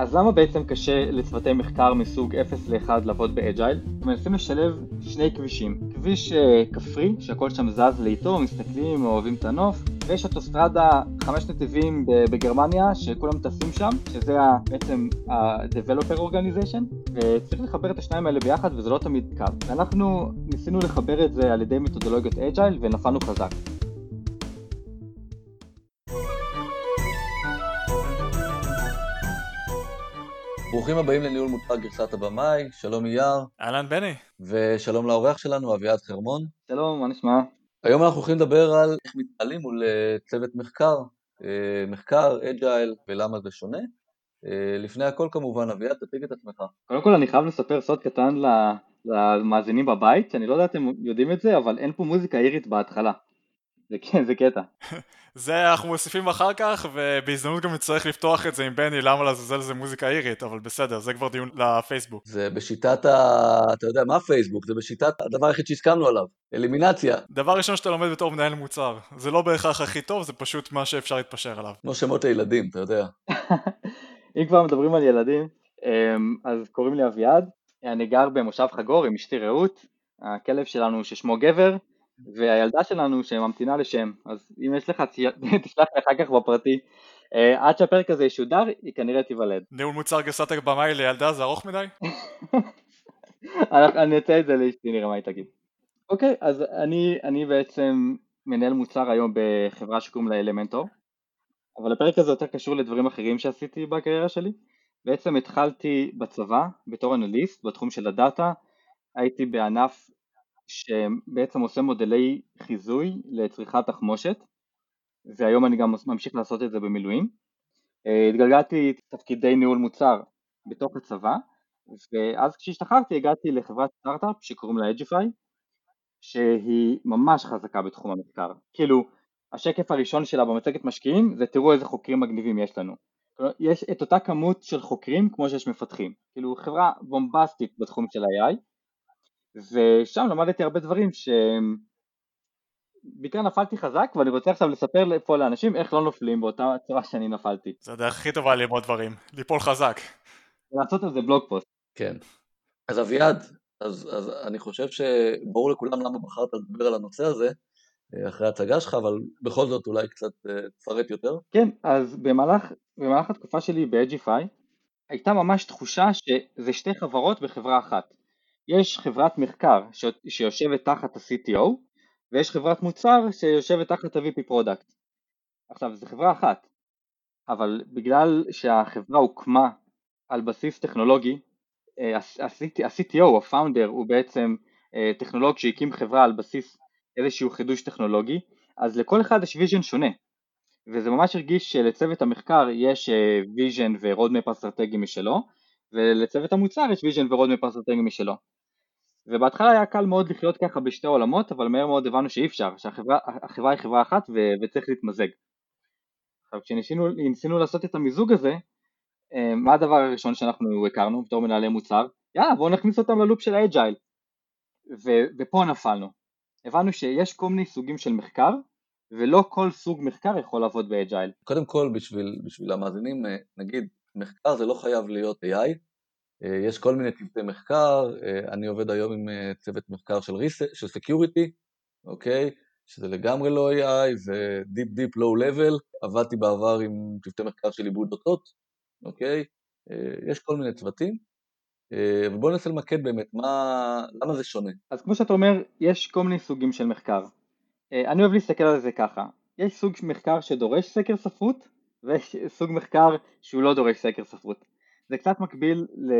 אז למה בעצם קשה לצוותי מחקר מסוג 0 ל-1 לעבוד ב agile? מנסים לשלב שני כבישים. כביש אה, כפרי, שהכל שם זז לאיטו, מסתכלים, אוהבים את הנוף, ויש אוטוסטרדה חמש נתיבים בגרמניה, שכולם טסים שם, שזה בעצם ה-Developer Organization, וצריך לחבר את השניים האלה ביחד, וזה לא תמיד קל. ואנחנו ניסינו לחבר את זה על ידי מתודולוגיות agile, ונפלנו חזק. ברוכים הבאים לניהול מוצר גרסת הבמאי, שלום אייר. אהלן בני. ושלום לאורח שלנו, אביעד חרמון. שלום, מה נשמע? היום אנחנו הולכים לדבר על איך מתנהלים מול אה, צוות מחקר, אה, מחקר, אג'ייל ולמה זה שונה. אה, לפני הכל כמובן, אביעד, תציג את עצמך. קודם כל אני חייב לספר סוד קטן למאזינים בבית, שאני לא יודע אם אתם יודעים את זה, אבל אין פה מוזיקה אירית בהתחלה. זה כן, זה קטע. זה אנחנו מוסיפים אחר כך, ובהזדמנות גם נצטרך לפתוח את זה עם בני, למה לעזאזל זה מוזיקה אירית, אבל בסדר, זה כבר דיון לפייסבוק. זה בשיטת ה... אתה יודע, מה פייסבוק? זה בשיטת הדבר היחיד שהסכמנו עליו, אלימינציה. דבר ראשון שאתה לומד בתור מנהל מוצר, זה לא בהכרח הכי טוב, זה פשוט מה שאפשר להתפשר עליו. כמו שמות הילדים, אתה יודע. אם כבר מדברים על ילדים, אמ, אז קוראים לי אביעד, אני גר במושב חגור עם אשתי רעות, הכלב שלנו ששמו גבר, והילדה שלנו שממתינה לשם, אז אם יש לך, תשלח לי אחר כך בפרטי. Uh, עד שהפרק הזה ישודר, היא כנראה תיוולד. ניהול מוצר גסת הבמאי לילדה זה ארוך מדי? אני אצא את זה לאשתי, נראה מה היא תגיד. אוקיי, אז אני, אני בעצם מנהל מוצר היום בחברה שקוראים לה אלמנטור, אבל הפרק הזה יותר קשור לדברים אחרים שעשיתי בקריירה שלי. בעצם התחלתי בצבא בתור אנליסט בתחום של הדאטה, הייתי בענף שבעצם עושה מודלי חיזוי לצריכת תחמושת והיום אני גם ממשיך לעשות את זה במילואים. אה, התגלגלתי תפקידי ניהול מוצר בתוך הצבא ואז כשהשתחררתי הגעתי לחברת סטארט-אפ שקוראים לה Edgify שהיא ממש חזקה בתחום המחקר. כאילו השקף הראשון שלה במצגת משקיעים זה תראו איזה חוקרים מגניבים יש לנו. יש את אותה כמות של חוקרים כמו שיש מפתחים. כאילו חברה בומבסטית בתחום של AI ושם למדתי הרבה דברים שהם בעיקר נפלתי חזק ואני רוצה עכשיו לספר פה לאנשים איך לא נופלים באותה צורה שאני נפלתי. זה הדרך הכי טובה ללמוד דברים, ליפול חזק. לעשות על זה בלוג פוסט. כן. אז אביעד, אז, אז אני חושב שברור לכולם למה בחרת לדבר על הנושא הזה אה, אחרי ההצגה שלך, אבל בכל זאת אולי קצת אה, תפרט יותר. כן, אז במהלך, במהלך התקופה שלי ב-Edgify הייתה ממש תחושה שזה שתי חברות בחברה אחת. יש חברת מחקר שיושבת תחת ה-CTO ויש חברת מוצר שיושבת תחת ה- VP product. עכשיו זו חברה אחת, אבל בגלל שהחברה הוקמה על בסיס טכנולוגי, אה, ה-CTO, ה-Founder, הוא בעצם אה, טכנולוג שהקים חברה על בסיס איזשהו חידוש טכנולוגי, אז לכל אחד יש vision שונה, וזה ממש הרגיש שלצוות המחקר יש vision ו roadmap אסטרטגי משלו, ולצוות המוצר יש vision ו roadmap אסטרטגי משלו. ובהתחלה היה קל מאוד לחיות ככה בשתי עולמות, אבל מהר מאוד הבנו שאי אפשר, שהחברה היא חברה אחת ו, וצריך להתמזג. עכשיו כשניסינו לעשות את המיזוג הזה, אה, מה הדבר הראשון שאנחנו הכרנו בתור מנהלי מוצר? יאללה בואו נכניס אותם ל loop של ה agile. ופה נפלנו. הבנו שיש כל מיני סוגים של מחקר, ולא כל סוג מחקר יכול לעבוד ב agile. קודם כל בשביל, בשביל המאזינים, אה, נגיד, מחקר זה לא חייב להיות AI, יש כל מיני צוותי מחקר, אה, אני עובד היום עם אה, צוות מחקר של, ריס... של Security, אוקיי? שזה לגמרי לא AI, זה Deep Deep Low Level, עבדתי בעבר עם צוותי מחקר של עיבוד אותות, אוקיי? יש כל מיני צוותים, ובואו ננסה למקד באמת, מה... למה זה שונה? אז כמו שאתה אומר, יש כל מיני סוגים של מחקר. אני אוהב להסתכל על זה ככה, יש סוג מחקר שדורש סקר ספרות, ויש סוג מחקר שהוא לא דורש סקר ספרות. זה קצת מקביל ל...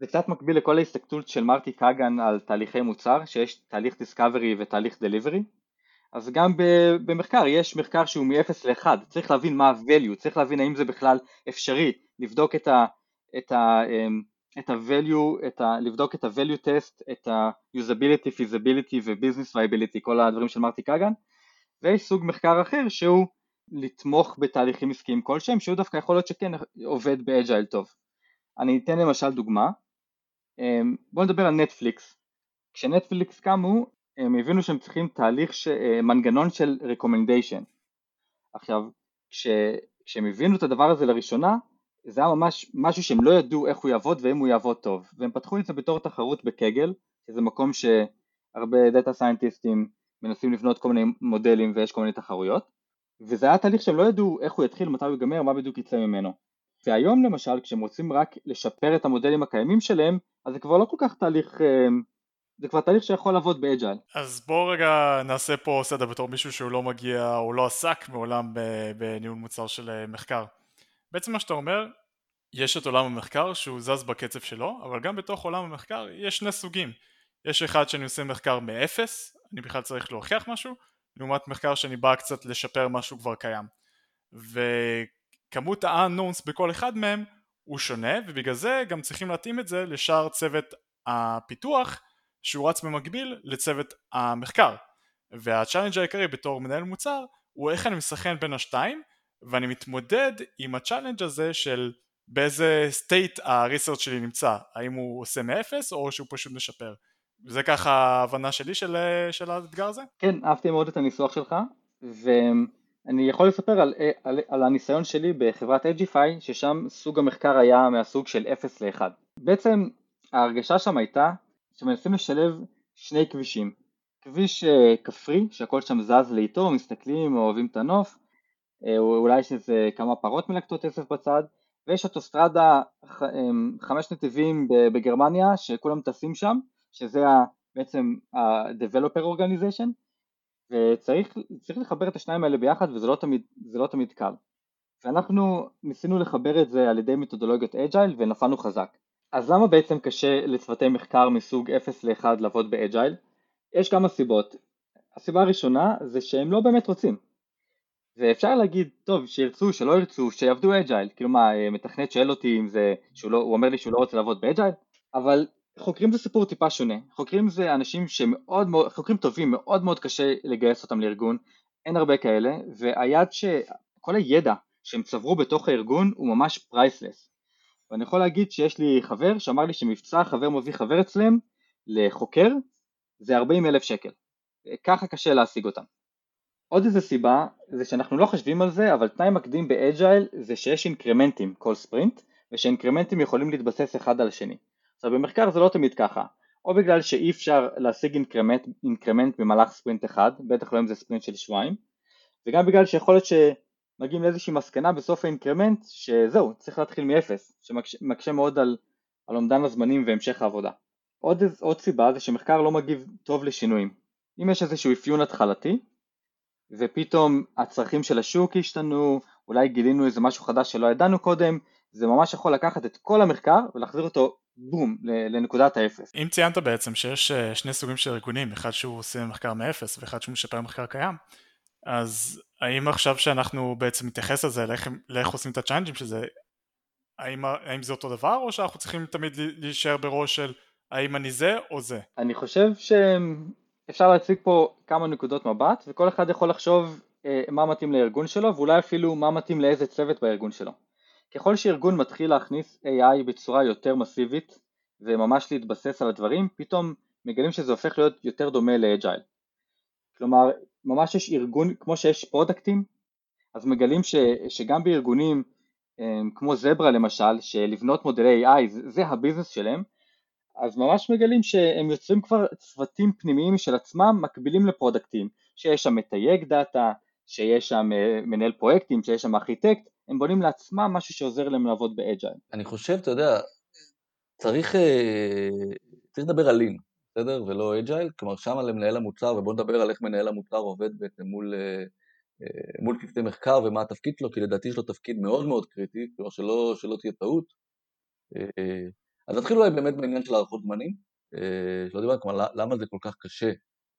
זה קצת מקביל לכל ההסתכלות של מרטי קאגן על תהליכי מוצר, שיש תהליך דיסקאברי ותהליך דליברי. אז גם במחקר יש מחקר שהוא מ-0 ל-1, צריך להבין מה ה-value, צריך להבין האם זה בכלל אפשרי, לבדוק את ה... את ה אמ, את ה-value, את ה, לבדוק את ה-value test, את ה-usability, feasibility ו-business viability, כל הדברים של מרטי קאגן, ויש סוג מחקר אחר שהוא לתמוך בתהליכים עסקיים כלשהם, שהוא דווקא יכול להיות שכן עובד באג'ייל טוב. אני אתן למשל דוגמה, אמ, בואו נדבר על נטפליקס, כשנטפליקס קמו הם הבינו שהם צריכים תהליך, ש... אה, מנגנון של recommendation. עכשיו כש... כשהם הבינו את הדבר הזה לראשונה זה היה ממש משהו שהם לא ידעו איך הוא יעבוד ואם הוא יעבוד טוב, והם פתחו את זה בתור תחרות בקגל, שזה מקום שהרבה data scientist ים מנסים לבנות כל מיני מודלים ויש כל מיני תחרויות, וזה היה תהליך שהם לא ידעו איך הוא יתחיל, מתי הוא ייגמר, מה בדיוק יצא ממנו. והיום למשל כשהם רוצים רק לשפר את המודלים הקיימים שלהם, אז זה כבר לא כל כך תהליך, אה, זה כבר תהליך שיכול לעבוד ב agile. אז בואו רגע נעשה פה סדר בתור מישהו שהוא לא מגיע או לא עסק מעולם בניהול מוצר של אה, מחקר. בעצם מה שאתה אומר, יש את עולם המחקר שהוא זז בקצב שלו, אבל גם בתוך עולם המחקר יש שני סוגים. יש אחד שאני עושה מחקר מאפס, אני בכלל צריך להוכיח משהו, לעומת מחקר שאני בא קצת לשפר משהו כבר קיים. וכמות ה-unknowns בכל אחד מהם הוא שונה, ובגלל זה גם צריכים להתאים את זה לשאר צוות הפיתוח שהוא רץ במקביל לצוות המחקר. והצ'אלנג' העיקרי בתור מנהל מוצר הוא איך אני מסכן בין השתיים ואני מתמודד עם ה challenge הזה של באיזה state ה research שלי נמצא, האם הוא עושה מאפס או שהוא פשוט משפר. זה ככה ההבנה שלי של, של האתגר הזה? כן, אהבתי מאוד את הניסוח שלך, ואני יכול לספר על, על, על הניסיון שלי בחברת Edgify, ששם סוג המחקר היה מהסוג של 0 ל-1. בעצם ההרגשה שם הייתה שמנסים לשלב שני כבישים. כביש אה, כפרי, שהכל שם זז לאיטו, מסתכלים, אוהבים את הנוף, אה, אולי יש איזה כמה פרות מלקטות עשב בצד, ויש אוטוסטרדה אמ, חמש נתיבים בגרמניה שכולם טסים שם, שזה בעצם ה-Developer Organization, וצריך לחבר את השניים האלה ביחד וזה לא תמיד, לא תמיד קל. ואנחנו ניסינו לחבר את זה על ידי מתודולוגיות agile ונפלנו חזק. אז למה בעצם קשה לצוותי מחקר מסוג 0 ל-1 לעבוד ב agile? יש כמה סיבות. הסיבה הראשונה זה שהם לא באמת רוצים. ואפשר להגיד, טוב, שירצו, שלא ירצו, שיעבדו agile, כאילו מה, אה, מתכנת שואל אותי אם זה, שהוא לא, הוא אומר לי שהוא לא רוצה לעבוד ב agile, אבל חוקרים זה סיפור טיפה שונה, חוקרים זה אנשים שמאוד מאוד, חוקרים טובים, מאוד מאוד קשה לגייס אותם לארגון, אין הרבה כאלה, והיד ש... כל הידע שהם צברו בתוך הארגון הוא ממש priceless. ואני יכול להגיד שיש לי חבר שאמר לי שמבצע חבר מביא חבר אצלם לחוקר זה 40 אלף שקל, ככה קשה להשיג אותם. עוד איזה סיבה זה שאנחנו לא חושבים על זה אבל תנאי מקדים ב agile זה שיש increment ים כל ספרינט ושincrement ים יכולים להתבסס אחד על השני עכשיו במחקר זה לא תמיד ככה. או בגלל שאי אפשר להשיג increment, increment במהלך ספרינט אחד בטח לא אם זה ספרינט של שבועיים וגם בגלל שיכול להיות שמגיעים לאיזושהי מסקנה בסוף ה increment שזהו צריך להתחיל מאפס שמקשה מאוד על, על אומדן הזמנים והמשך העבודה. עוד, עוד סיבה זה שמחקר לא מגיב טוב לשינויים. אם יש איזשהו אפיון התחלתי ופתאום הצרכים של השוק השתנו, אולי גילינו איזה משהו חדש שלא ידענו קודם, זה ממש יכול לקחת את כל המחקר ולהחזיר אותו בום לנקודת האפס. אם ציינת בעצם שיש אה, שני סוגים של ארגונים, אחד שהוא עושה מחקר מאפס ואחד שהוא משפר מחקר קיים, אז האם עכשיו שאנחנו בעצם נתייחס לזה, לאיך, לאיך עושים את הצ'אנג'ים של זה, האם, האם זה אותו דבר או שאנחנו צריכים תמיד להישאר בראש של האם אני זה או זה? אני חושב אפשר להציג פה כמה נקודות מבט וכל אחד יכול לחשוב אה, מה מתאים לארגון שלו ואולי אפילו מה מתאים לאיזה צוות בארגון שלו. ככל שארגון מתחיל להכניס AI בצורה יותר מסיבית וממש להתבסס על הדברים, פתאום מגלים שזה הופך להיות יותר דומה ל agile. כלומר, ממש יש ארגון, כמו שיש product ים, אז מגלים ש, שגם בארגונים אה, כמו זברה למשל, שלבנות מודלי AI זה, זה הביזנס שלהם, אז ממש מגלים שהם יוצרים כבר צוותים פנימיים של עצמם מקבילים ל product ים, שיש שם מתייג data, שיש שם אה, מנהל פרויקטים, שיש שם ארכיטקט, הם בונים לעצמם משהו שעוזר להם לעבוד ב agile. אני חושב, אתה יודע, צריך, אה, צריך לדבר על lean, בסדר? ולא agile, כלומר שם למנהל המוצר, ובוא נדבר על איך מנהל המוצר עובד בעצם מול, אה, מול צוותי מחקר ומה התפקיד שלו, כי לדעתי יש לו תפקיד מאוד מאוד קריטי, כלומר שלא, שלא תהיה טעות. אז נתחיל אולי באמת בעניין של הערכות זמנים, אה, שלא דיברנו, כלומר למה זה כל כך קשה,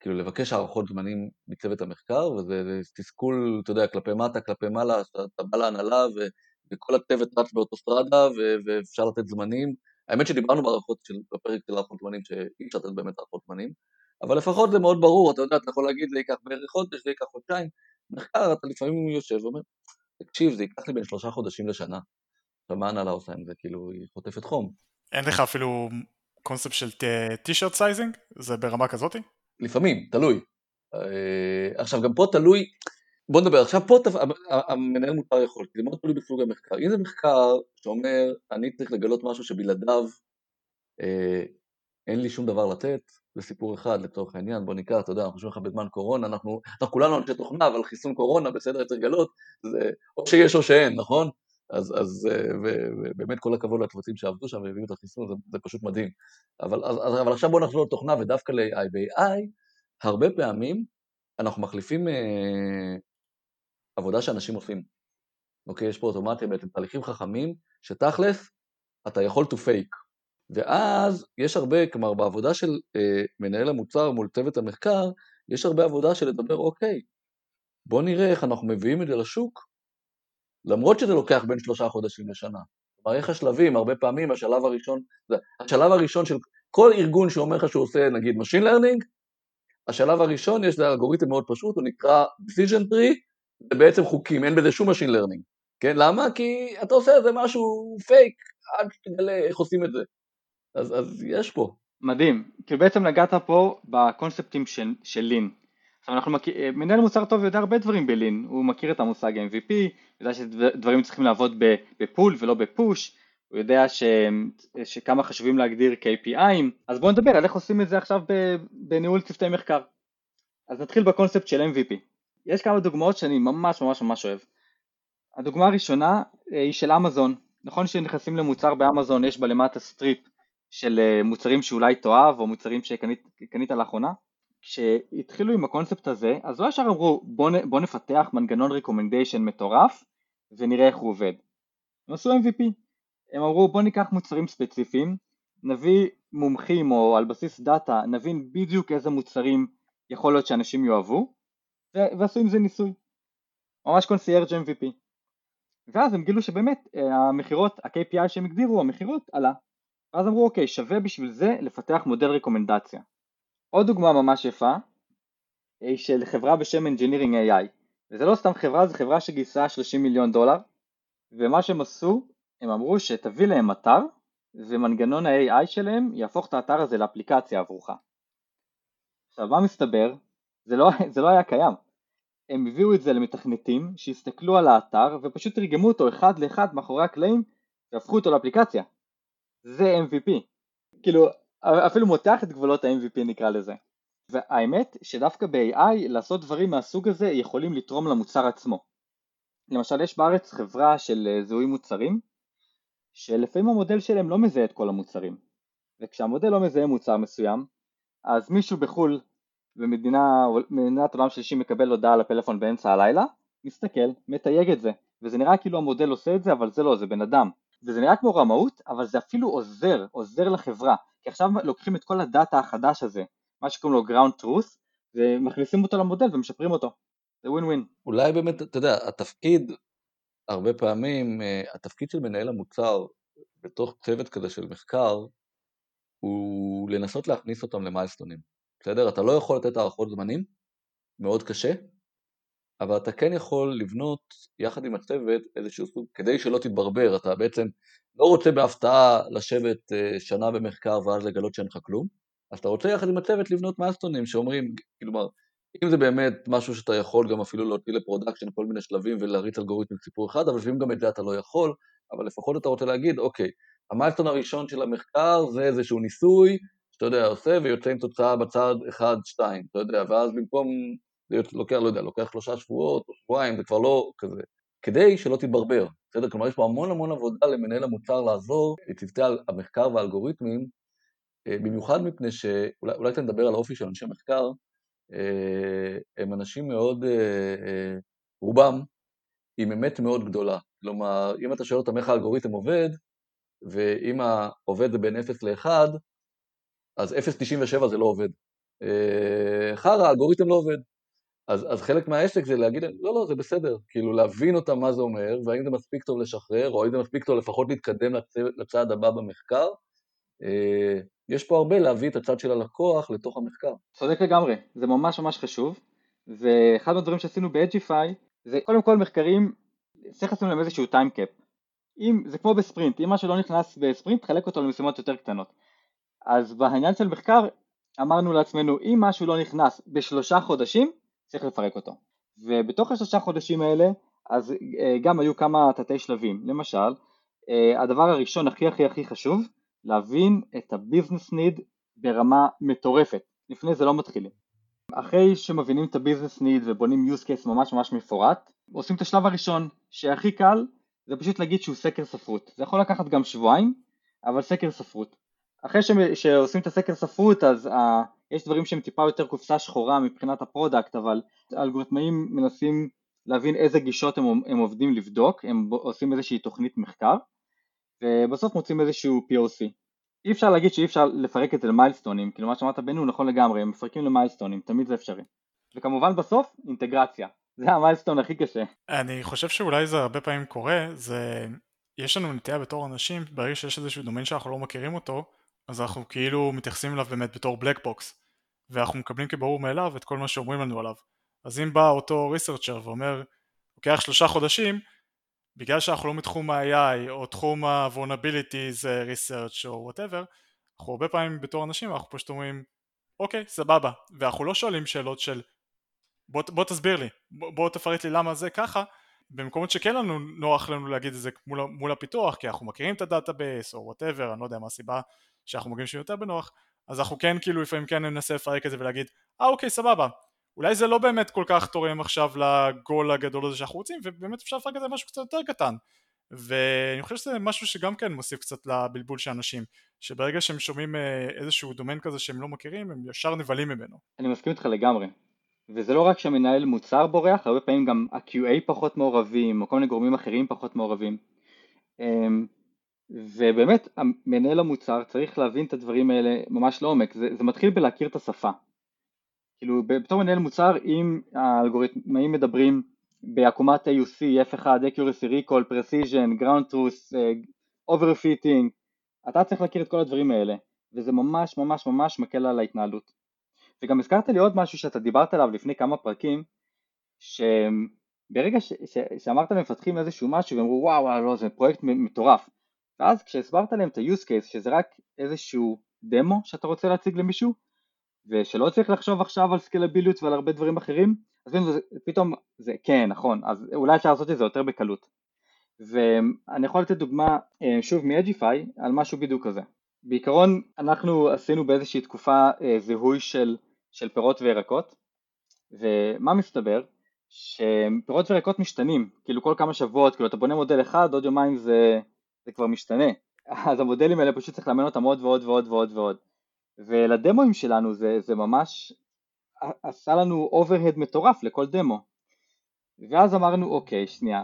כאילו לבקש הערכות זמנים מצוות המחקר, וזה תסכול, אתה יודע, כלפי מטה, כלפי מעלה, אתה בא להנהלה ו, וכל הצוות רץ באוטוסטרדה ו, ואפשר לתת זמנים. האמת שדיברנו בהערכות של, בפרק של הערכות זמנים שאי אפשר לתת באמת הערכות זמנים, אבל לפחות זה מאוד ברור, אתה יודע, אתה יכול להגיד זה ייקח בערך חודש, זה ייקח חודשיים, מחקר אתה לפעמים יושב ואומר, תקשיב, זה ייקח לי בין שלושה חודשים לשנה. עכשיו מה ההנהלה עושה עם זה? כאילו, היא חוטפת חום. אין לך אפילו קונספט של t-shirt sizing? זה ברמה כזאתי? לפעמים, תלוי. אה, עכשיו גם פה תלוי, בוא נדבר, עכשיו פה תפ... המנהל מוצר יכול, כי זה מאוד תלוי בסוג המחקר. אם זה מחקר שאומר, אני צריך לגלות משהו שבלעדיו אה, אין לי שום דבר לתת, זה סיפור אחד לצורך העניין, בוא ניקח, אתה יודע, אנחנו חושבים לך בזמן קורונה, אנחנו, אנחנו כולנו אנשי תוכנה, אבל חיסון קורונה, בסדר, צריך לגלות, זה או שיש או שאין, נכון? אז, אז ובאמת כל הכבוד לצוותים שעבדו שם והביאו את החיסון, זה, זה פשוט מדהים. אבל, אז, אבל עכשיו בואו נחזור לתוכנה ודווקא ל-AI. ב-AI, הרבה פעמים אנחנו מחליפים אה, עבודה שאנשים עושים. אוקיי, יש פה אוטומציה בעצם, תהליכים חכמים, שתכלס, אתה יכול to fake. ואז יש הרבה, כלומר בעבודה של אה, מנהל המוצר מול צוות המחקר, יש הרבה עבודה של לדבר, אוקיי, בוא נראה איך אנחנו מביאים את זה לשוק, למרות שזה לוקח בין שלושה חודשים לשנה. כלומר, איך השלבים, הרבה פעמים השלב הראשון, השלב הראשון של כל ארגון שאומר לך שהוא עושה נגיד Machine Learning, השלב הראשון יש לה אלגוריתם מאוד פשוט, הוא נקרא Decision Tree, זה בעצם חוקים, אין בזה שום Machine Learning. כן, למה? כי אתה עושה איזה משהו פייק, עד שתגלה איך עושים את זה. אז, אז יש פה. מדהים, כי בעצם נגעת פה בקונספטים של, של לין. עכשיו אנחנו מכיר, מנהל מוצר טוב יודע הרבה דברים בלין, הוא מכיר את המושג MVP, יודע שדברים צריכים לעבוד בפול ולא בפוש, הוא יודע ש, שכמה חשובים להגדיר KPI'ים, אז בואו נדבר על איך עושים את זה עכשיו בניהול צוותי מחקר. אז נתחיל בקונספט של MVP. יש כמה דוגמאות שאני ממש ממש ממש אוהב. הדוגמה הראשונה אה, היא של אמזון. נכון שנכנסים למוצר באמזון יש בלמטה strip של אה, מוצרים שאולי תאהב או מוצרים שקנית לאחרונה? כשהתחילו עם הקונספט הזה, אז לא ישר אמרו בוא, בוא נפתח מנגנון recommendation מטורף ונראה איך הוא עובד. הם עשו MVP. הם אמרו בוא ניקח מוצרים ספציפיים, נביא מומחים או על בסיס data נבין בדיוק איזה מוצרים יכול להיות שאנשים יאהבו ועשו עם זה ניסוי. ממש קונסיירג' MVP. ואז הם גילו שבאמת אה, המכירות, ה-KPI שהם הגדירו, המכירות עלה. ואז אמרו אוקיי שווה בשביל זה לפתח מודל רקומנדציה. עוד דוגמה ממש יפה היא של חברה בשם Engineering AI וזה לא סתם חברה, זו חברה שגייסה 30 מיליון דולר ומה שהם עשו, הם אמרו שתביא להם אתר ומנגנון ה-AI שלהם יהפוך את האתר הזה לאפליקציה עבורך. עכשיו מה מסתבר? זה לא, זה לא היה קיים. הם הביאו את זה למתכנתים שהסתכלו על האתר ופשוט תרגמו אותו אחד לאחד מאחורי הקלעים והפכו אותו לאפליקציה. זה MVP. כאילו אפילו מותח את גבולות ה-MVP נקרא לזה. והאמת שדווקא ב-AI לעשות דברים מהסוג הזה יכולים לתרום למוצר עצמו. למשל יש בארץ חברה של אה, זיהוי מוצרים שלפעמים המודל שלהם לא מזהה את כל המוצרים וכשהמודל לא מזהה מוצר מסוים אז מישהו בחו"ל במדינת עולם שלישי מקבל הודעה לפלאפון באמצע הלילה מסתכל, מתייג את זה וזה נראה כאילו המודל עושה את זה אבל זה לא, זה בן אדם וזה נראה כמו רמאות אבל זה אפילו עוזר, עוזר לחברה כי עכשיו לוקחים את כל הדאטה החדש הזה, מה שקוראים לו ground truth, ומכניסים אותו למודל ומשפרים אותו. זה ווין ווין. אולי באמת, אתה יודע, התפקיד, הרבה פעמים, אה, התפקיד של מנהל המוצר בתוך צוות כזה של מחקר, הוא לנסות להכניס אותם ל milestone ים. בסדר? אתה לא יכול לתת הערכות זמנים, מאוד קשה, אבל אתה כן יכול לבנות יחד עם הצוות איזשהו סוג, כדי שלא תתברבר, אתה בעצם לא רוצה בהפתעה לשבת אה, שנה במחקר ואז לגלות שאין לך כלום, אז אתה רוצה יחד עם הצוות לבנות milestone ים שאומרים, כלומר, אם זה באמת משהו שאתה יכול גם אפילו להוציא ל production כל מיני שלבים ולהריץ אלגוריתם סיפור אחד, אבל לפעמים גם את זה אתה לא יכול, אבל לפחות אתה רוצה להגיד, אוקיי, המיילסטון הראשון של המחקר זה איזשהו ניסוי, שאתה יודע, עושה ויוצא עם תוצאה בצד 1-2, אתה יודע, ואז במקום, זה לוקח, לא יודע, לוקח שלושה שבועות או שבועיים, זה כבר לא כזה, כדי שלא תתברבר, בסדר? כלומר, יש פה המון המון עבודה למנהל המוצר לעזור לצוותי המחקר והאלגוריתמים, אה, במיוחד מפני שאולי אתה נדבר על האופי של אנשי מחקר, אה, הם אנשים מאוד, אה, רובם, עם אמת מאוד גדולה. כלומר, אם אתה שואל אותם איך האלגוריתם עובד, ואם העובד זה בין 0 ל-1, אז 0.97 זה לא עובד. חרא, האלגוריתם לא עובד. אז, אז חלק מהעסק זה להגיד לא, לא, זה בסדר, כאילו להבין אותם מה זה אומר, והאם זה מספיק טוב לשחרר, או האם זה מספיק טוב לפחות להתקדם לצ... לצעד הבא במחקר. אה, יש פה הרבה להביא את הצד של הלקוח לתוך המחקר. צודק לגמרי, זה ממש ממש חשוב, ואחד מהדברים שעשינו ב-Edgify, זה קודם כל מחקרים, צריך לשים להם איזשהו time cap. אם, זה כמו בספרינט, אם משהו לא נכנס בספרינט, תחלק אותו למשימות יותר קטנות. אז בעניין של מחקר, אמרנו לעצמנו, אם משהו לא נכנס בשלושה חודשים, צריך לפרק אותו. ובתוך השלושה חודשים האלה אז אה, גם היו כמה תתי שלבים, למשל אה, הדבר הראשון הכי הכי הכי חשוב להבין את ה business need ברמה מטורפת, לפני זה לא מתחילים. אחרי שמבינים את ה business need ובונים use case ממש ממש מפורט, עושים את השלב הראשון שהכי קל זה פשוט להגיד שהוא סקר ספרות, זה יכול לקחת גם שבועיים, אבל סקר ספרות. אחרי שעושים את הסקר ספרות אז יש דברים שהם טיפה יותר קופסה שחורה מבחינת ה product, אבל האלגוריתמאים מנסים להבין איזה גישות הם, הם עובדים לבדוק, הם עושים איזושהי תוכנית מחקר, ובסוף מוצאים איזשהו POC. אי אפשר להגיד שאי אפשר לפרק את זה ל milestone ים, כאילו מה שאמרת בנו נכון לגמרי, הם מפרקים ל milestone ים, תמיד זה אפשרי. וכמובן בסוף, אינטגרציה. זה ה milestone הכי קשה. אני חושב שאולי זה הרבה פעמים קורה, זה... יש לנו נטייה בתור אנשים, ברגע שיש איזשהו דומיין שאנחנו לא מכירים אותו, אז אנחנו כאילו מתייחסים אליו באמת בתור black box, ואנחנו מקבלים כברור מאליו את כל מה שאומרים לנו עליו. אז אם בא אותו researcher ואומר, לוקח שלושה חודשים, בגלל שאנחנו לא מתחום ה-AI או תחום ה-vulnerabilities research או whatever, אנחנו הרבה פעמים בתור אנשים אנחנו פשוט אומרים, אוקיי, סבבה, ואנחנו לא שואלים שאלות של בוא, בוא תסביר לי, בוא, בוא תפרט לי למה זה ככה, במקומות שכן לנו נוח לנו להגיד את זה מול, מול הפיתוח, כי אנחנו מכירים את ה database או whatever, אני לא יודע מה הסיבה שאנחנו מגיעים שיותר בנוח, אז אנחנו כן כאילו לפעמים כן ננסה לפרק את זה ולהגיד, אה אוקיי סבבה, אולי זה לא באמת כל כך תורם עכשיו לגול הגדול הזה שאנחנו רוצים, ובאמת אפשר לפרק את זה משהו קצת יותר קטן. ואני חושב שזה משהו שגם כן מוסיף קצת לבלבול של אנשים, שברגע שהם שומעים אה, איזשהו דומיין כזה שהם לא מכירים, הם ישר נבהלים ממנו. אני מסכים איתך לגמרי. וזה לא רק שהמנהל מוצר בורח, הרבה פעמים גם ה-QA פחות מעורבים, או כל מיני גורמים אחרים פחות מעורבים. אמ, ובאמת, מנהל המוצר צריך להבין את הדברים האלה ממש לעומק, זה, זה מתחיל בלהכיר את השפה. כאילו בתור מנהל מוצר אם האלגוריתמאים מדברים בעקומת AUC, F1, Accuracy, Recall, Precision, Ground Truth, אה, Overfitting, אתה צריך להכיר את כל הדברים האלה וזה ממש ממש ממש מקל על ההתנהלות. וגם הזכרת לי עוד משהו שאתה דיברת עליו לפני כמה פרקים שברגע ש, ש, שאמרת למפתחים איזשהו משהו והם אמרו וואו לא זה פרויקט מטורף ואז כשהסברת להם את ה-use case שזה רק איזשהו דמו שאתה רוצה להציג למישהו ושלא צריך לחשוב עכשיו על סקלביליות ועל הרבה דברים אחרים, אז פתאום זה כן נכון, אז אולי אפשר לעשות את זה יותר בקלות. ואני יכול לתת דוגמה אה, שוב מ-Edgify על משהו בדיוק כזה. בעיקרון אנחנו עשינו באיזושהי תקופה אה, זיהוי של, של פירות וירקות ומה מסתבר? שפירות וירקות משתנים, כאילו כל כמה שבועות, כאילו אתה בונה מודל אחד, עוד יומיים זה, זה כבר משתנה. אז המודלים האלה פשוט צריך לאמן אותם עוד ועוד ועוד ועוד ועוד. ולדמוים שלנו זה, זה ממש עשה לנו overhead מטורף לכל דמו. ואז אמרנו אוקיי שנייה.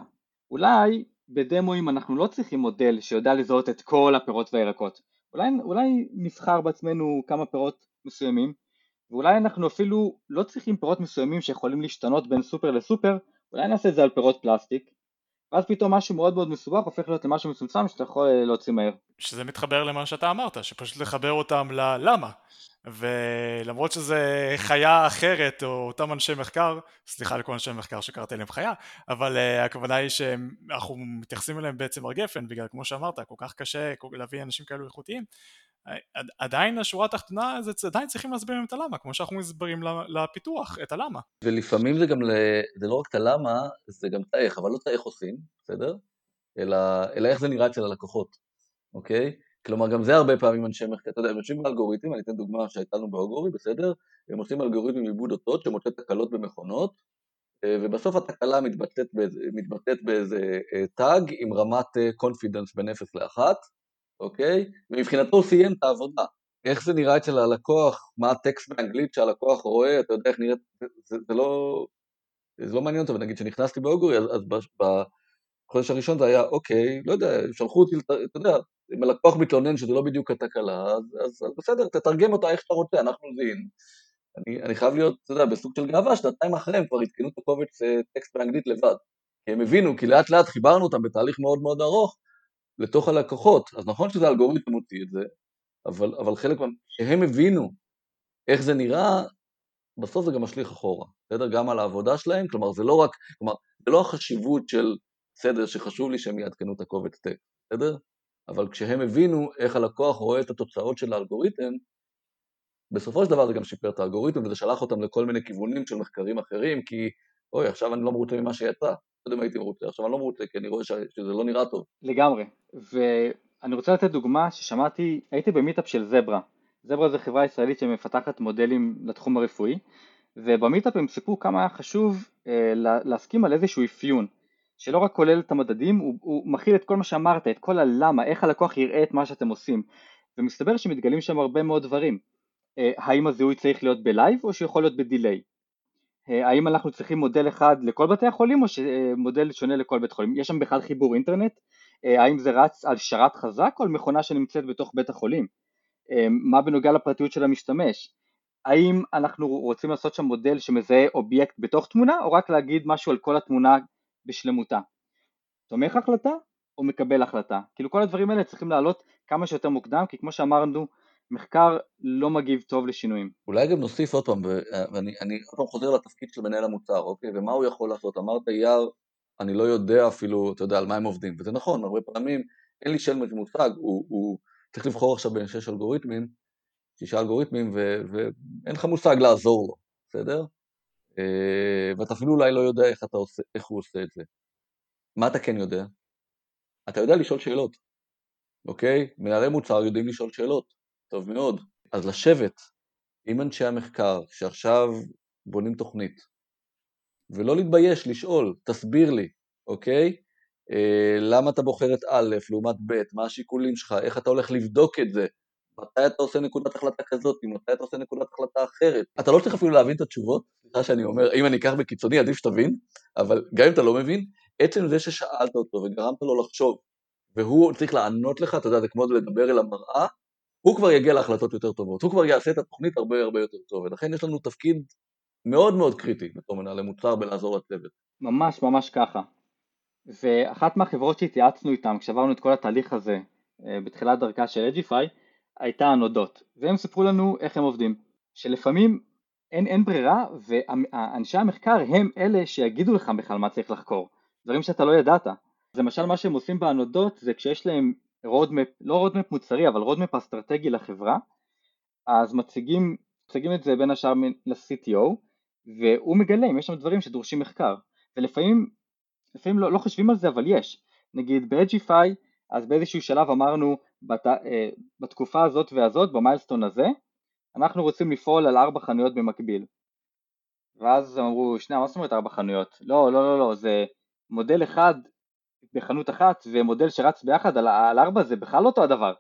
אולי בדמוים אנחנו לא צריכים מודל שיודע לזהות את כל הפירות והירקות. אולי, אולי נבחר בעצמנו כמה פירות מסוימים ואולי אנחנו אפילו לא צריכים פירות מסוימים שיכולים להשתנות בין סופר לסופר. אולי נעשה את זה על פירות פלסטיק ואז פתאום משהו מאוד מאוד מסובך הופך להיות למשהו מצומצם שאתה יכול להוציא מהר. שזה מתחבר למה שאתה אמרת, שפשוט לחבר אותם ללמה. ולמרות שזה חיה אחרת או אותם אנשי מחקר, סליחה לכל אנשי מחקר שקראתי להם חיה, אבל uh, הכוונה היא שאנחנו מתייחסים אליהם בעצם הר גפן, בגלל כמו שאמרת, כל כך קשה להביא אנשים כאלו איכותיים, עדיין השורה התחתונה זה עדיין צריכים להסביר להם את הלמה, כמו שאנחנו מסברים לפיתוח את הלמה. ולפעמים זה גם, זה לא רק את הלמה, זה גם את האיך, אבל לא את האיך עושים, בסדר? אלא, אלא איך זה נראה אצל הלקוחות, אוקיי? כלומר, גם זה הרבה פעמים אנשי מחקר, אתה יודע, הם יושבים באלגוריתמים, אני אתן דוגמה שהייתה לנו ב Augury, בסדר? הם עושים אלגוריתמים לעיבוד אותות שמוצא תקלות במכונות, אה, ובסוף התקלה מתבטאת באיזה, מתבטאת באיזה tag עם רמת confidence בין 0 ל-1, אוקיי? ומבחינתו הוא סיים את העבודה. איך זה נראה אצל הלקוח, מה הטקסט באנגלית שהלקוח רואה, אתה יודע איך נראית, זה, זה לא... זה לא מעניין אותו, ונגיד כשנכנסתי באוגורי, אז, אז בחודש הראשון זה היה, אוקיי, לא יודע, שלחו אותי, אתה יודע, אם הלקוח מתלונן שזה לא בדיוק התקלה, אז, אז, אז בסדר, תתרגם אותה איך שאתה רוצה, אנחנו זיהינו. אני, אני חייב להיות, אתה יודע, בסוג של גאווה, שנתיים אחרי הם כבר עדכנו את הקובץ אה, טקסט באנגלית לבד. כי הם הבינו, כי לאט לאט חיברנו אותם בתהליך מאוד מאוד ארוך לתוך הלקוחות. אז נכון שזה אלגוריתם מוציא את זה, אבל, אבל חלק, שהם הבינו איך זה נראה, בסוף זה גם משליך אחורה, בסדר? גם על העבודה שלהם, כלומר זה לא רק, כלומר, זה לא החשיבות של, בסדר, שחשוב לי שהם יעדכנו את הקובץ טקסט, בסדר? אבל כשהם הבינו איך הלקוח רואה את התוצאות של האלגוריתם, בסופו של דבר זה גם שיפר את האלגוריתם וזה שלח אותם לכל מיני כיוונים של מחקרים אחרים, כי אוי, עכשיו אני לא מרוצה ממה שיצא, קודם הייתי מרוצה, עכשיו אני לא מרוצה, כי אני רואה שזה לא נראה טוב. לגמרי, ואני רוצה לתת דוגמה ששמעתי, הייתי ב meetup של Zebra, Zebra זה חברה ישראלית שמפתחת מודלים לתחום הרפואי, וב meetup הם סיפרו כמה היה חשוב אה, להסכים על איזשהו אפיון, שלא רק כולל את המדדים, הוא, הוא מכיל את כל מה שאמרת, את כל הלמה, איך הלקוח יראה את מה שאתם עושים, ומסתבר שמתגלים שם הרבה מאוד דברים, אה, האם הזיהוי צריך להיות ב live או שיכול להיות ב delay, האם אנחנו צריכים מודל אחד לכל בתי החולים או מודל שונה לכל בית חולים, יש שם בכלל חיבור אינטרנט, אה, האם זה רץ על שרת חזק או על מכונה שנמצאת בתוך בית החולים, אה, מה בנוגע לפרטיות של המשתמש, האם אנחנו רוצים לעשות שם מודל שמזהה אובייקט בתוך תמונה או רק להגיד משהו על כל התמונה בשלמותה, תומך החלטה או מקבל החלטה, כאילו כל הדברים האלה צריכים לעלות כמה שיותר מוקדם כי כמו שאמרנו מחקר לא מגיב טוב לשינויים. אולי גם נוסיף עוד פעם, ואני עוד פעם חוזר לתפקיד של מנהל המוצר, אוקיי? ומה הוא יכול לעשות? אמרת אייר, אני לא יודע אפילו, אתה יודע, על מה הם עובדים, וזה נכון, הרבה פעמים אין לי שלמש מושג, הוא, הוא צריך לבחור עכשיו בין שש אלגוריתמים, שישה אלגוריתמים, ו, ואין לך מושג לעזור לו, בסדר? אה, ואתה אפילו אולי לא יודע איך, עושה, איך הוא עושה את זה. מה אתה כן יודע? אתה יודע לשאול שאלות, אוקיי? מנהלי מוצר יודעים לשאול שאלות. טוב מאוד. אז לשבת עם אנשי המחקר שעכשיו בונים תוכנית, ולא להתבייש לשאול, תסביר לי, אוקיי? אה, למה אתה בוחר את א' לעומת ב', מה השיקולים שלך, איך אתה הולך לבדוק את זה, מתי אתה עושה נקודת החלטה כזאת, מתי אתה עושה נקודת החלטה אחרת. אתה לא צריך אפילו להבין את התשובות, סליחה שאני אומר, אם אני אקח בקיצוני עדיף שתבין, אבל גם אם אתה לא מבין, עצם זה ששאלת אותו וגרמת לו לחשוב, והוא צריך לענות לך, אתה יודע, זה כמו לדבר אל המראה, הוא כבר יגיע להחלטות יותר טובות, הוא כבר יעשה את התוכנית הרבה הרבה יותר טוב, ולכן יש לנו תפקיד מאוד מאוד קריטי בתור מנהלי מוצר בלעזור לצוות. ממש ממש ככה. ואחת מהחברות שהתייעצנו איתן כשעברנו את כל התהליך הזה אה, בתחילת דרכה של Edgify הייתה Anodot, והם סיפרו לנו איך הם עובדים, שלפעמים אין, אין ברירה ואנשי המחקר הם אלה שיגידו לך בכלל מה צריך לחקור, דברים שאתה לא ידעת. למשל מה שהם עושים ב Anodot זה כשיש להם roadmap, לא roadmap מוצרי אבל roadmap אסטרטגי לחברה אז מציגים, מציגים את זה בין השאר ל-CTO והוא מגלה אם יש שם דברים שדורשים מחקר. ולפעמים לפעמים לא, לא חושבים על זה אבל יש. נגיד ב-Edgify אז באיזשהו שלב אמרנו בת, אה, בתקופה הזאת והזאת במיילסטון הזה אנחנו רוצים לפעול על ארבע חנויות במקביל. ואז אמרו שנייה מה זאת אומרת ארבע חנויות? לא לא לא לא זה מודל אחד בחנות אחת ומודל שרץ ביחד על, על ארבע זה בכלל לא אותו הדבר.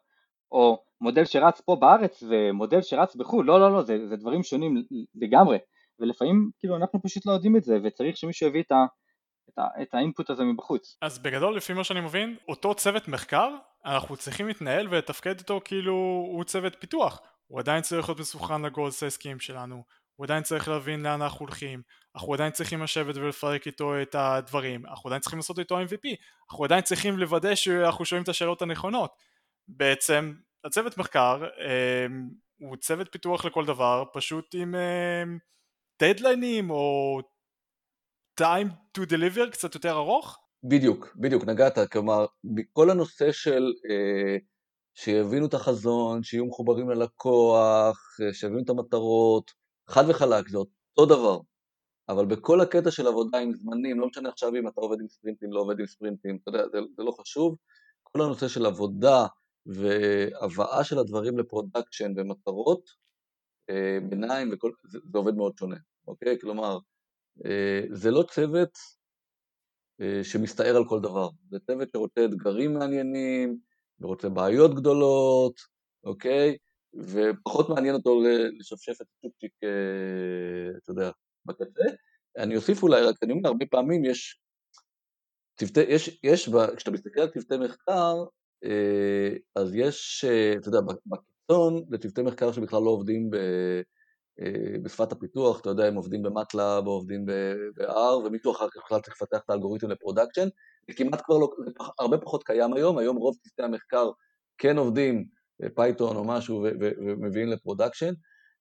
או מודל שרץ פה בארץ ומודל שרץ בחו"ל לא לא לא זה, זה דברים שונים לגמרי. ולפעמים כאילו אנחנו פשוט לא יודעים את זה וצריך שמישהו יביא את, ה, את, ה, את האינפוט הזה מבחוץ. אז בגדול לפי מה שאני מבין אותו צוות מחקר אנחנו צריכים להתנהל ולתפקד איתו כאילו הוא צוות פיתוח. הוא עדיין צריך להיות מסוכן לגול ססקים שלנו הוא עדיין צריך להבין לאן אנחנו הולכים, אנחנו עדיין צריכים לשבת ולפרק איתו את הדברים, אנחנו עדיין צריכים לעשות איתו MVP, אנחנו עדיין צריכים לוודא שאנחנו שואלים את השאלות הנכונות. בעצם הצוות מחקר אה, הוא צוות פיתוח לכל דבר, פשוט עם אה, דדליינים או time to deliver קצת יותר ארוך. בדיוק, בדיוק, נגעת, כלומר, כל הנושא של אה, שיבינו את החזון, שיהיו מחוברים ללקוח, אה, שיבינו את המטרות, חד וחלק, זה אותו דבר. אבל בכל הקטע של עבודה עם זמנים, לא משנה עכשיו אם אתה עובד עם ספרינטים, לא עובד עם ספרינטים, אתה יודע, זה, זה לא חשוב. כל הנושא של עבודה והבאה של הדברים ל production ומטרות, אה, ביניים, וכל, זה, זה עובד מאוד שונה, אוקיי? כלומר, אה, זה לא צוות אה, שמסתער על כל דבר, זה צוות שרוצה אתגרים מעניינים, ורוצה בעיות גדולות, אוקיי? ופחות מעניין אותו לשפשף את הצ'ופצ'יק, אה, אתה יודע, בקצה. אני אוסיף אולי, רק אני אומר, הרבה פעמים יש, צוותי, יש, יש, כשאתה מסתכל על צוותי מחקר, אה, אז יש, אה, אתה יודע, בקיצון, זה צוותי מחקר שבכלל לא עובדים ב, בשפת הפיתוח, אתה יודע, הם עובדים ב Matlab או עובדים ב-R, ומישהו אחר כך בכלל צריך לפתח את האלגוריתם ל production, זה כמעט כבר לא, זה הרבה פחות קיים היום, היום רוב צוותי המחקר כן עובדים Python או משהו ומביאים ל production,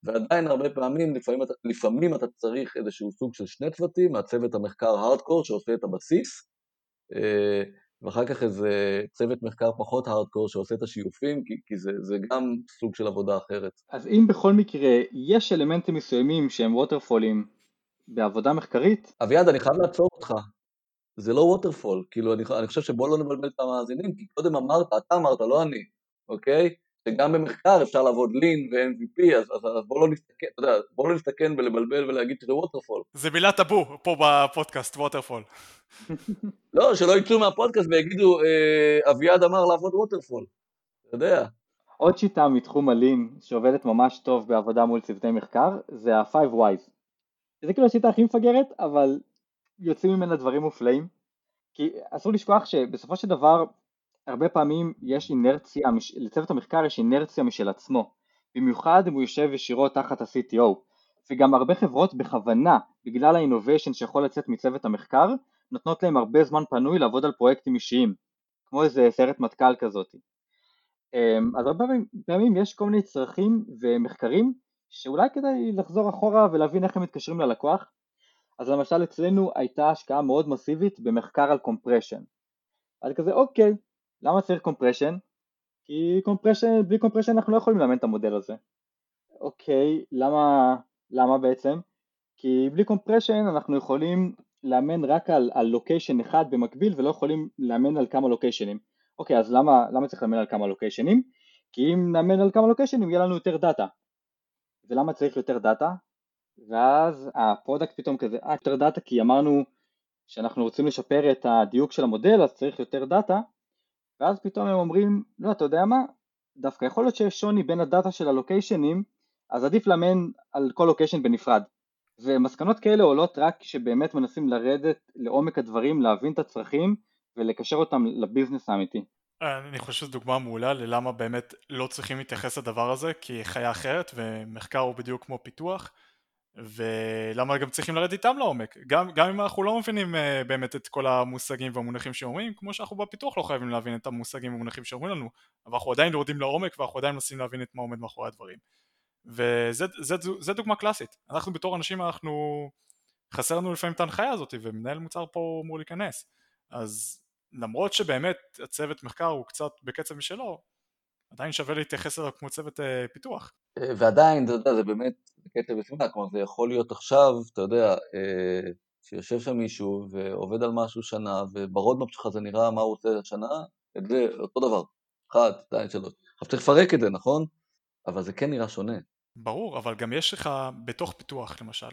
ועדיין הרבה פעמים, לפעמים, לפעמים אתה צריך איזשהו סוג של שני צוותים, מהצוות המחקר הארדקור שעושה את הבסיס, אה, ואחר כך איזה צוות מחקר פחות הארדקור שעושה את השיופים, כי, כי זה, זה גם סוג של עבודה אחרת. אז אם בכל מקרה יש אלמנטים מסוימים שהם ווטרפולים בעבודה מחקרית... אביעד, אני חייב לעצור אותך. זה לא waterfall, כאילו אני, אני חושב שבוא לא נבלבל את המאזינים, כי קודם אמרת, אתה אמרת, לא אני, אוקיי? שגם במחקר אפשר לעבוד lean ו-MVP, אז, אז, אז בואו לא נסתכן, אתה יודע, בואו לא נסתכן ולבלבל ולהגיד שזה waterfall. זה מילה טאבו פה בפודקאסט, waterfall. לא, שלא יצאו מהפודקאסט ויגידו, אה, אביעד אמר לעבוד waterfall, אתה יודע. עוד שיטה מתחום הלין שעובדת ממש טוב בעבודה מול צוותי מחקר זה ה-5 Wise. זה כאילו השיטה הכי מפגרת, אבל יוצאים ממנה דברים מופלאים. כי אסור לשכוח שבסופו של דבר הרבה פעמים יש אינרציה, לצוות המחקר יש אינרציה משל עצמו, במיוחד אם הוא יושב ישירות תחת ה-CTO, וגם הרבה חברות בכוונה, בגלל האינוביישן שיכול לצאת מצוות המחקר, נותנות להם הרבה זמן פנוי לעבוד על פרויקטים אישיים, כמו איזה סיירת מטכ"ל כזאת. אמ, אז הרבה פעמים יש כל מיני צרכים ומחקרים שאולי כדאי לחזור אחורה ולהבין איך הם מתקשרים ללקוח. אז למשל אצלנו הייתה השקעה מאוד מסיבית במחקר על compression. אז כזה אוקיי, למה צריך compression? כי compression, בלי compression אנחנו לא יכולים לאמן את המודל הזה. אוקיי, למה, למה בעצם? כי בלי compression אנחנו יכולים לאמן רק על, על location אחד במקביל ולא יכולים לאמן על כמה לוקיישנים. אוקיי, אז למה, למה צריך לאמן על כמה לוקיישנים? כי אם נאמן על כמה לוקיישנים יהיה לנו יותר דאטה. ולמה צריך יותר דאטה? ואז ה product פתאום כזה, אה יותר דאטה כי אמרנו שאנחנו רוצים לשפר את הדיוק של המודל אז צריך יותר דאטה ואז פתאום הם אומרים, לא אתה יודע מה, דווקא יכול להיות שיש שוני בין הדאטה של הלוקיישנים אז עדיף לאמן על כל location בנפרד. ומסקנות כאלה עולות רק כשבאמת מנסים לרדת לעומק הדברים, להבין את הצרכים ולקשר אותם לביזנס האמיתי. אני חושב שזו דוגמה מעולה ללמה באמת לא צריכים להתייחס לדבר הזה כי חיה אחרת ומחקר הוא בדיוק כמו פיתוח ולמה גם צריכים לרדת איתם לעומק? גם, גם אם אנחנו לא מבינים uh, באמת את כל המושגים והמונחים שאומרים כמו שאנחנו בפיתוח לא חייבים להבין את המושגים והמונחים שאומרים לנו אבל אנחנו עדיין יורדים לעומק ואנחנו עדיין מנסים להבין את מה עומד מאחורי הדברים. וזה דוגמה קלאסית. אנחנו בתור אנשים אנחנו חסר לנו לפעמים את ההנחיה הזאת ומנהל מוצר פה אמור להיכנס. אז למרות שבאמת הצוות מחקר הוא קצת בקצב משלו עדיין שווה להתייחס אליו כמו צוות אה, פיתוח. אה, ועדיין, אתה יודע, זה באמת קטע בשמחה, כלומר זה יכול להיות עכשיו, אתה יודע, אה, שיושב שם מישהו ועובד על משהו שנה, וב roadmap שלך זה נראה מה הוא עושה השנה, את זה אותו דבר, אחד, שתיים, שלוש. עכשיו צריך לפרק את זה, נכון? אבל זה כן נראה שונה. ברור, אבל גם יש לך בתוך פיתוח למשל,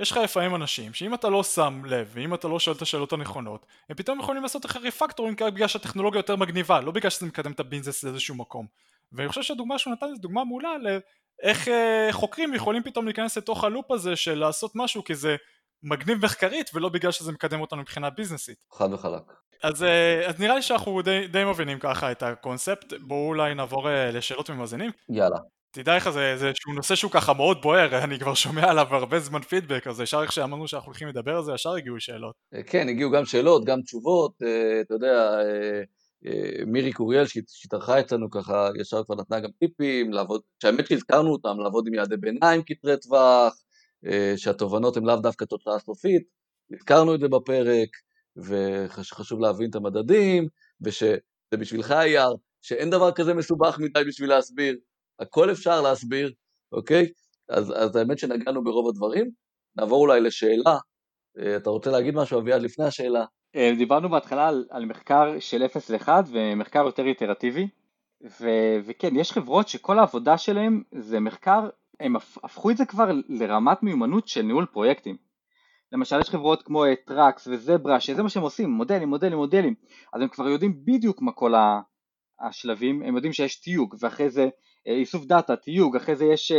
יש לך לפעמים אנשים שאם אתה לא שם לב ואם אתה לא שואל את השאלות הנכונות הם פתאום יכולים לעשות לך ריפקטורים בגלל שהטכנולוגיה יותר מגניבה לא בגלל שזה מקדם את הביזנס לאיזשהו מקום ואני חושב שהדוגמה שהוא נתן זו דוגמה מעולה לאיך אה, חוקרים יכולים פתאום להיכנס לתוך הלופ הזה של לעשות משהו כי זה מגניב מחקרית ולא בגלל שזה מקדם אותנו מבחינה ביזנסית. חד וחלק. אז, אה, אז נראה לי שאנחנו די, די מבינים ככה את הקונספט בואו אולי נעבור אה, לשאלות ממאזינים. יאללה. תדע לך זה איזשהו נושא שהוא ככה מאוד בוער, אני כבר שומע עליו הרבה זמן פידבק, אז ישר איך שאמרנו שאנחנו הולכים לדבר על זה, ישר הגיעו שאלות. אה, כן, הגיעו גם שאלות, גם תשובות, אה, אתה יודע, אה, מירי קוריאל שהתארחה אצלנו ככה, ישר כבר נתנה גם טיפים, לעבוד, שהאמת שהזכרנו אותם, לעבוד עם יעדי ביניים קטרי טווח, שהתובנות הן לאו דווקא תוצאה סופית, הזכרנו את זה בפרק, וחשוב להבין את המדדים, ושזה בשבילך אייר, שאין דבר כזה מסובך מדי בשביל להסביר, הכל אפשר להסביר, אוקיי? אז, אז האמת שנגענו ברוב הדברים. נעבור אולי לשאלה. אה, אתה רוצה להגיד משהו, אביעד, לפני השאלה? אה, דיברנו בהתחלה על, על מחקר של 0 ל-1 ומחקר יותר איטרטיבי, ו- וכן, יש חברות שכל העבודה שלהם זה מחקר, הם הפכו את זה כבר לרמת מיומנות של ניהול פרויקטים. למשל יש חברות כמו Trax ו Zebra שזה מה שהם עושים, מודלים, מודלים, מודלים, אז הם כבר יודעים בדיוק מה כל השלבים, הם יודעים שיש תיוג ואחרי זה אה, איסוף דאטה, תיוג, אחרי זה יש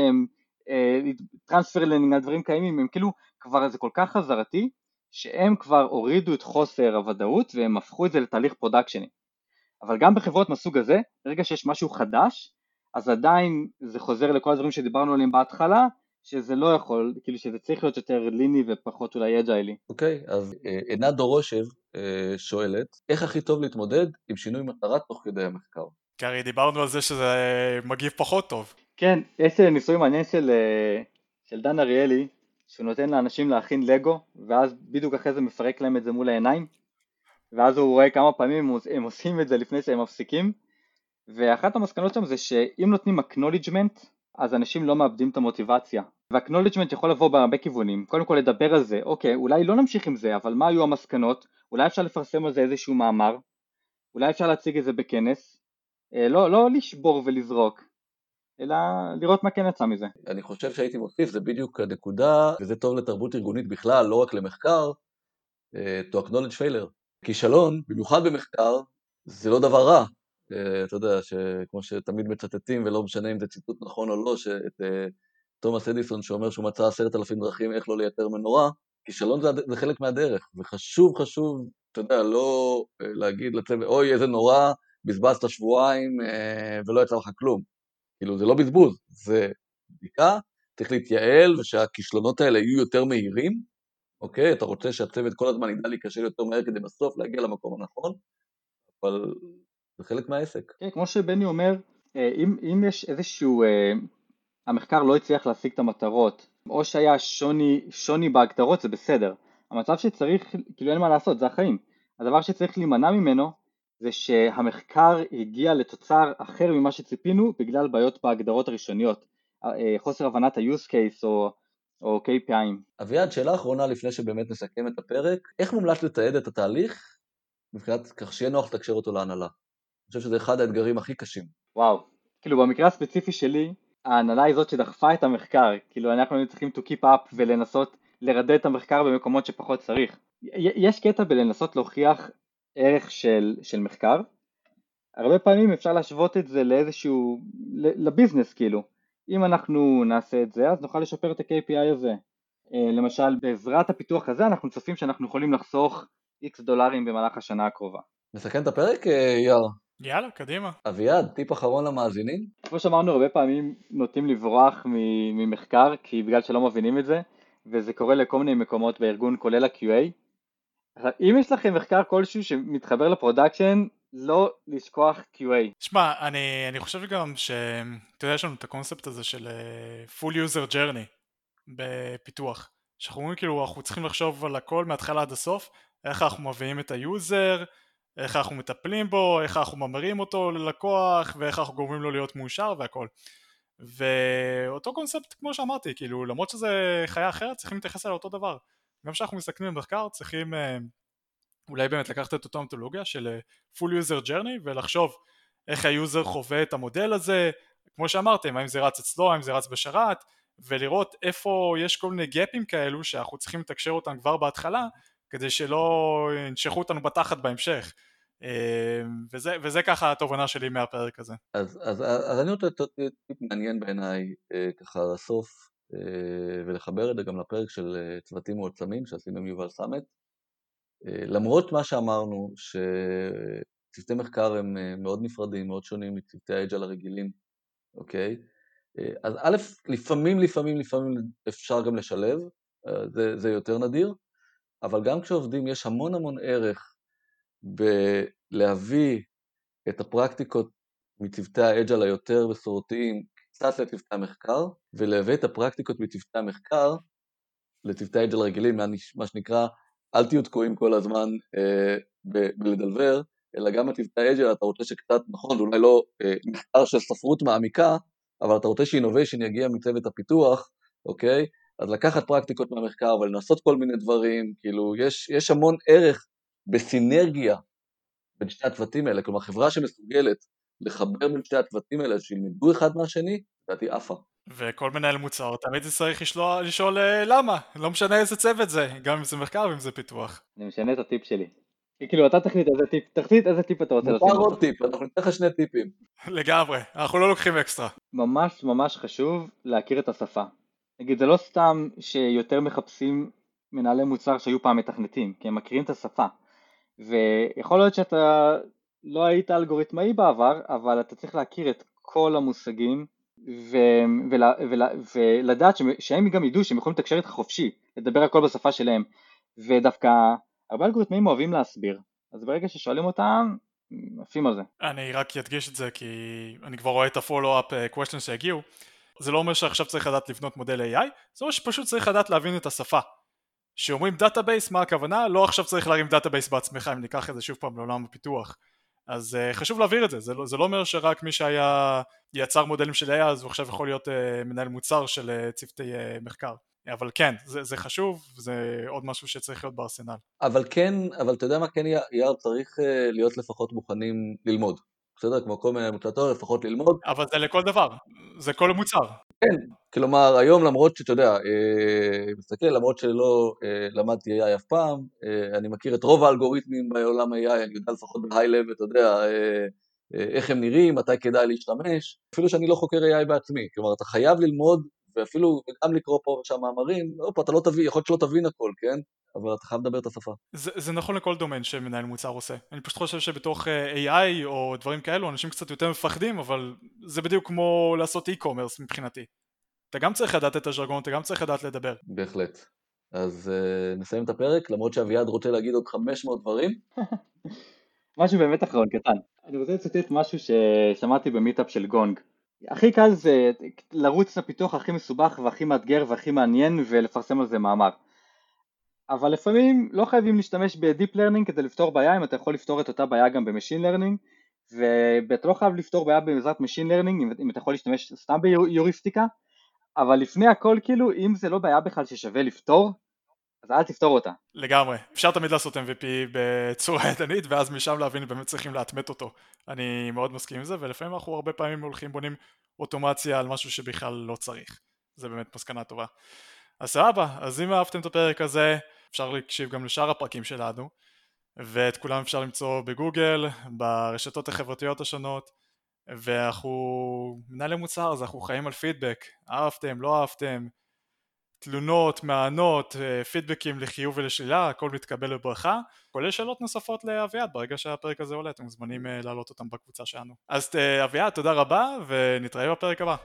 transfer אה, learning על דברים קיימים, הם כאילו כבר זה כל כך חזרתי שהם כבר הורידו את חוסר הוודאות והם הפכו את זה לתהליך פרודקשני. אבל גם בחברות מהסוג הזה, ברגע שיש משהו חדש, אז עדיין זה חוזר לכל הדברים שדיברנו עליהם בהתחלה, שזה לא יכול, כאילו שזה צריך להיות יותר ליני ופחות אולי אג'יילי. אוקיי, okay, אז אה, עינת דורושב שואלת, איך הכי טוב להתמודד עם שינוי מטרה תוך כדי המחקר? כי הרי דיברנו על זה שזה מגיב פחות טוב. כן, יש ניסוי מעניין של, אה, של דן אריאלי, שהוא נותן לאנשים להכין לגו, ואז בדיוק אחרי זה מפרק להם את זה מול העיניים, ואז הוא רואה כמה פעמים הם עושים את זה לפני שהם מפסיקים, ואחת המסקנות שם זה שאם נותנים acknowledgement אז אנשים לא מאבדים את המוטיבציה. וה acknowledgement יכול לבוא בהרבה כיוונים, קודם כל לדבר על זה, אוקיי, אולי לא נמשיך עם זה, אבל מה היו המסקנות, אולי אפשר לפרסם על זה איזשהו מאמר, אולי אפשר להציג את זה בכנס, אה, לא, לא לשבור ולזרוק, אלא לראות מה כן יצא מזה. אני חושב שהייתי מוסיף, זה בדיוק הנקודה, וזה טוב לתרבות ארגונית בכלל, לא רק למחקר, אה, to acknowledge failure. כישלון, במיוחד במחקר, זה לא דבר רע. אה, אתה יודע, שכמו שתמיד מצטטים, ולא משנה אם זה ציטוט נכון או לא, שאת אה, תומאס אדיסון שאומר שהוא מצא עשרת אלפים דרכים איך לא לייתר מנורה, כישלון זה, זה חלק מהדרך, וחשוב חשוב, אתה יודע, לא להגיד לצוות, אוי איזה נורא, בזבזת שבועיים ולא יצא לך כלום. כאילו זה לא בזבוז, זה בדיקה, צריך להתייעל ושהכישלונות האלה יהיו יותר מהירים, אוקיי? אתה רוצה שהצוות כל הזמן ידע להיכשל יותר מהר כדי בסוף להגיע למקום הנכון, אבל זה חלק מהעסק. כן, כמו שבני אומר, אה, אם, אם יש איזשהו, אה, המחקר לא הצליח להשיג את המטרות, או שהיה שוני, שוני בהגדרות זה בסדר, המצב שצריך, כאילו אין מה לעשות, זה החיים, הדבר שצריך להימנע ממנו זה שהמחקר הגיע לתוצר אחר ממה שציפינו בגלל בעיות בהגדרות הראשוניות, אה, חוסר הבנת ה-use case או, או KPI'ים. אביעד, שאלה אחרונה לפני שבאמת נסכם את הפרק, איך מומלץ לתעד את התהליך מבחינת כך שיהיה נוח לתקשר אותו להנהלה? אני חושב שזה אחד האתגרים הכי קשים. וואו, כאילו במקרה הספציפי שלי, ההנהלה היא זאת שדחפה את המחקר, כאילו אנחנו היינו צריכים to keep up ולנסות לרדד את המחקר במקומות שפחות צריך. יש קטע בלנסות להוכיח ערך של, של מחקר, הרבה פעמים אפשר להשוות את זה לאיזשהו, לביזנס כאילו, אם אנחנו נעשה את זה אז נוכל לשפר את ה-KPI הזה, אה, למשל בעזרת הפיתוח הזה אנחנו צופים שאנחנו יכולים לחסוך X דולרים במהלך השנה הקרובה. נסכם את הפרק אה, יאר? יאללה, קדימה. אביעד, טיפ אחרון למאזינים? כמו שאמרנו, הרבה פעמים נוטים לברוח ממחקר, כי בגלל שלא מבינים את זה, וזה קורה לכל מיני מקומות בארגון, כולל ה-QA. אם יש לכם מחקר כלשהו שמתחבר ל production, לא לשכוח QA. שמע, אני, אני חושב גם ש... אתה יודע, יש לנו את הקונספט הזה של uh, full user journey בפיתוח. שאנחנו אומרים כאילו, אנחנו צריכים לחשוב על הכל מההתחלה עד הסוף, איך אנחנו מביאים את ה user, איך אנחנו מטפלים בו, איך אנחנו ממרים אותו ללקוח, ואיך אנחנו גורמים לו להיות מאושר והכל. ואותו קונספט, כמו שאמרתי, כאילו, למרות שזה חיה אחרת, צריכים להתייחס אליה אותו דבר. גם כשאנחנו מסתכלים במחקר צריכים אה, אולי באמת לקחת את אותה מתודולוגיה של אה, full user journey ולחשוב איך ה user חווה את המודל הזה, כמו שאמרתם, האם זה רץ אצלו, האם זה רץ בשרת, ולראות איפה יש כל מיני gapים כאלו שאנחנו צריכים לתקשר אותם כבר בהתחלה, כדי שלא ינשכו אותנו בתחת בהמשך. אה, וזה, וזה ככה התובנה שלי מהפרק הזה. אז, אז, אז אני רוצה לתת מעניין בעיניי ככה לסוף, ולחבר את זה גם לפרק של אה, צוותים מועצמים שעשינו עם יובל סמט. אה, למרות מה שאמרנו, שצוותי מחקר הם מאוד נפרדים, מאוד שונים מצוותי האג'ל הרגילים, אוקיי? אז א', לפעמים, לפעמים, לפעמים אפשר גם לשלב, זה, זה יותר נדיר, אבל גם כשעובדים יש המון המון ערך בלהביא את הפרקטיקות מצוותי האג'ל היותר מסורתיים קצת לצוותי המחקר, ולהביא את הפרקטיקות מצוותי המחקר לצוותי אג'ל רגילים, מה שנקרא, אל תהיו תקועים כל הזמן אה, בלדלבר, אלא גם בצוותי אג'ל אתה רוצה שקצת, נכון, זה אולי לא אה, מחקר של ספרות מעמיקה, אבל אתה רוצה שאינוביישן יגיע מצוות הפיתוח, אוקיי? אז לקחת פרקטיקות מהמחקר ולנסות כל מיני דברים, כאילו, יש, יש המון ערך בסינרגיה בין שני הצוותים האלה, כלומר חברה שמסוגלת לחבר בין שתי הצוותים האלה, שילמדו אחד מהשני, לדעתי עפה. וכל מנהל מוצר תמיד צריך לשאול, לשאול אה, למה, לא משנה איזה צוות זה, גם אם זה מחקר ואם זה פיתוח. אני משנה את הטיפ שלי. כאילו אתה תחליט איזה טיפ, תחליט איזה טיפ אתה רוצה לשים. מותר עוד טיפ, אנחנו ניתן לך שני טיפים. לגמרי, אנחנו לא לוקחים אקסטרה. ממש ממש חשוב להכיר את השפה. נגיד זה לא סתם שיותר מחפשים מנהלי מוצר שהיו פעם מתכנתים, כי הם מכירים את השפה. ויכול להיות שאתה לא היית אלגוריתמאי בעבר, אבל אתה צריך להכיר את כל המושגים ו... ול... ול... ולדעת ש... שהם גם ידעו שהם יכולים לתקשר איתך חופשי, לדבר הכל בשפה שלהם, ודווקא הרבה אלגוריתמאים אוהבים להסביר, אז ברגע ששואלים אותם, עפים על זה. אני רק אדגיש את זה כי אני כבר רואה את ה-follow-up אה, questions שהגיעו, זה לא אומר שעכשיו צריך לדעת לבנות מודל AI, זה אומר שפשוט צריך לדעת להבין את השפה. שאומרים database מה הכוונה? לא עכשיו צריך להרים database בעצמך אם ניקח את זה שוב פעם לעולם הפיתוח. אז uh, חשוב להבהיר את זה, זה לא, זה לא אומר שרק מי שהיה יוצר מודלים של AI אז הוא עכשיו יכול להיות uh, מנהל מוצר של uh, צוותי uh, מחקר. אבל כן, זה, זה חשוב, זה עוד משהו שצריך להיות בארסנל. אבל כן, אבל אתה יודע מה כן יער צריך uh, להיות לפחות מוכנים ללמוד. בסדר? כמו כל מיני מוטטור, לפחות ללמוד. אבל זה לכל דבר, זה כל מוצר. כן, כלומר היום למרות שאתה יודע, אה, מסתכל, למרות שלא אה, למדתי AI אף פעם, אה, אני מכיר את רוב האלגוריתמים בעולם AI, אני יודע לפחות ב-high level, אתה יודע, איך הם נראים, מתי כדאי להשתמש, אפילו שאני לא חוקר AI בעצמי, כלומר אתה חייב ללמוד ואפילו גם לקרוא פה ושם מאמרים, לא, פה אתה לא תבין, יכול להיות שלא תבין הכל, כן? אבל אתה חייב לדבר את השפה. זה, זה נכון לכל דומיין שמנהל מוצר עושה. אני פשוט חושב שבתוך AI או דברים כאלו אנשים קצת יותר מפחדים, אבל זה בדיוק כמו לעשות e-commerce מבחינתי. אתה גם צריך לדעת את הז'רגון, אתה גם צריך לדעת לדבר. בהחלט. אז uh, נסיים את הפרק, למרות שאביעד רוצה להגיד עוד 500 דברים. משהו באמת אחרון קטן. אני רוצה לצטט משהו ששמעתי במיטאפ של גונג. הכי קל זה לרוץ לפיתוח הכי מסובך והכי מאתגר והכי מעניין ולפרסם על זה מאמר. אבל לפעמים לא חייבים להשתמש ב deep learning כדי לפתור בעיה אם אתה יכול לפתור את אותה בעיה גם ב machine learning ואתה לא חייב לפתור בעיה בעזרת machine learning אם אתה יכול להשתמש סתם בהיוריסטיקה אבל לפני הכל כאילו אם זה לא בעיה בכלל ששווה לפתור אז אל תפתור אותה. לגמרי, אפשר תמיד לעשות MVP בצורה ידנית ואז משם להבין באמת צריכים לאטמת אותו. אני מאוד מסכים עם זה ולפעמים אנחנו הרבה פעמים הולכים בונים אוטומציה על משהו שבכלל לא צריך. זה באמת מסקנה טובה. אז סבבה, אז אם אהבתם את הפרק הזה אפשר להקשיב גם לשאר הפרקים שלנו ואת כולם אפשר למצוא בגוגל, ברשתות החברתיות השונות ואנחנו מנהלי מוצר אז אנחנו חיים על פידבק, אהבתם, לא אהבתם, תלונות, מענות, אה, פידבקים לחיוב ולשלילה, הכל מתקבל בברכה, כולל שאלות נוספות לאביעד ברגע שהפרק הזה עולה, אתם מוזמנים אה, להעלות אותם בקבוצה שלנו. אז אה, אביעד, תודה רבה ונתראה בפרק הבא.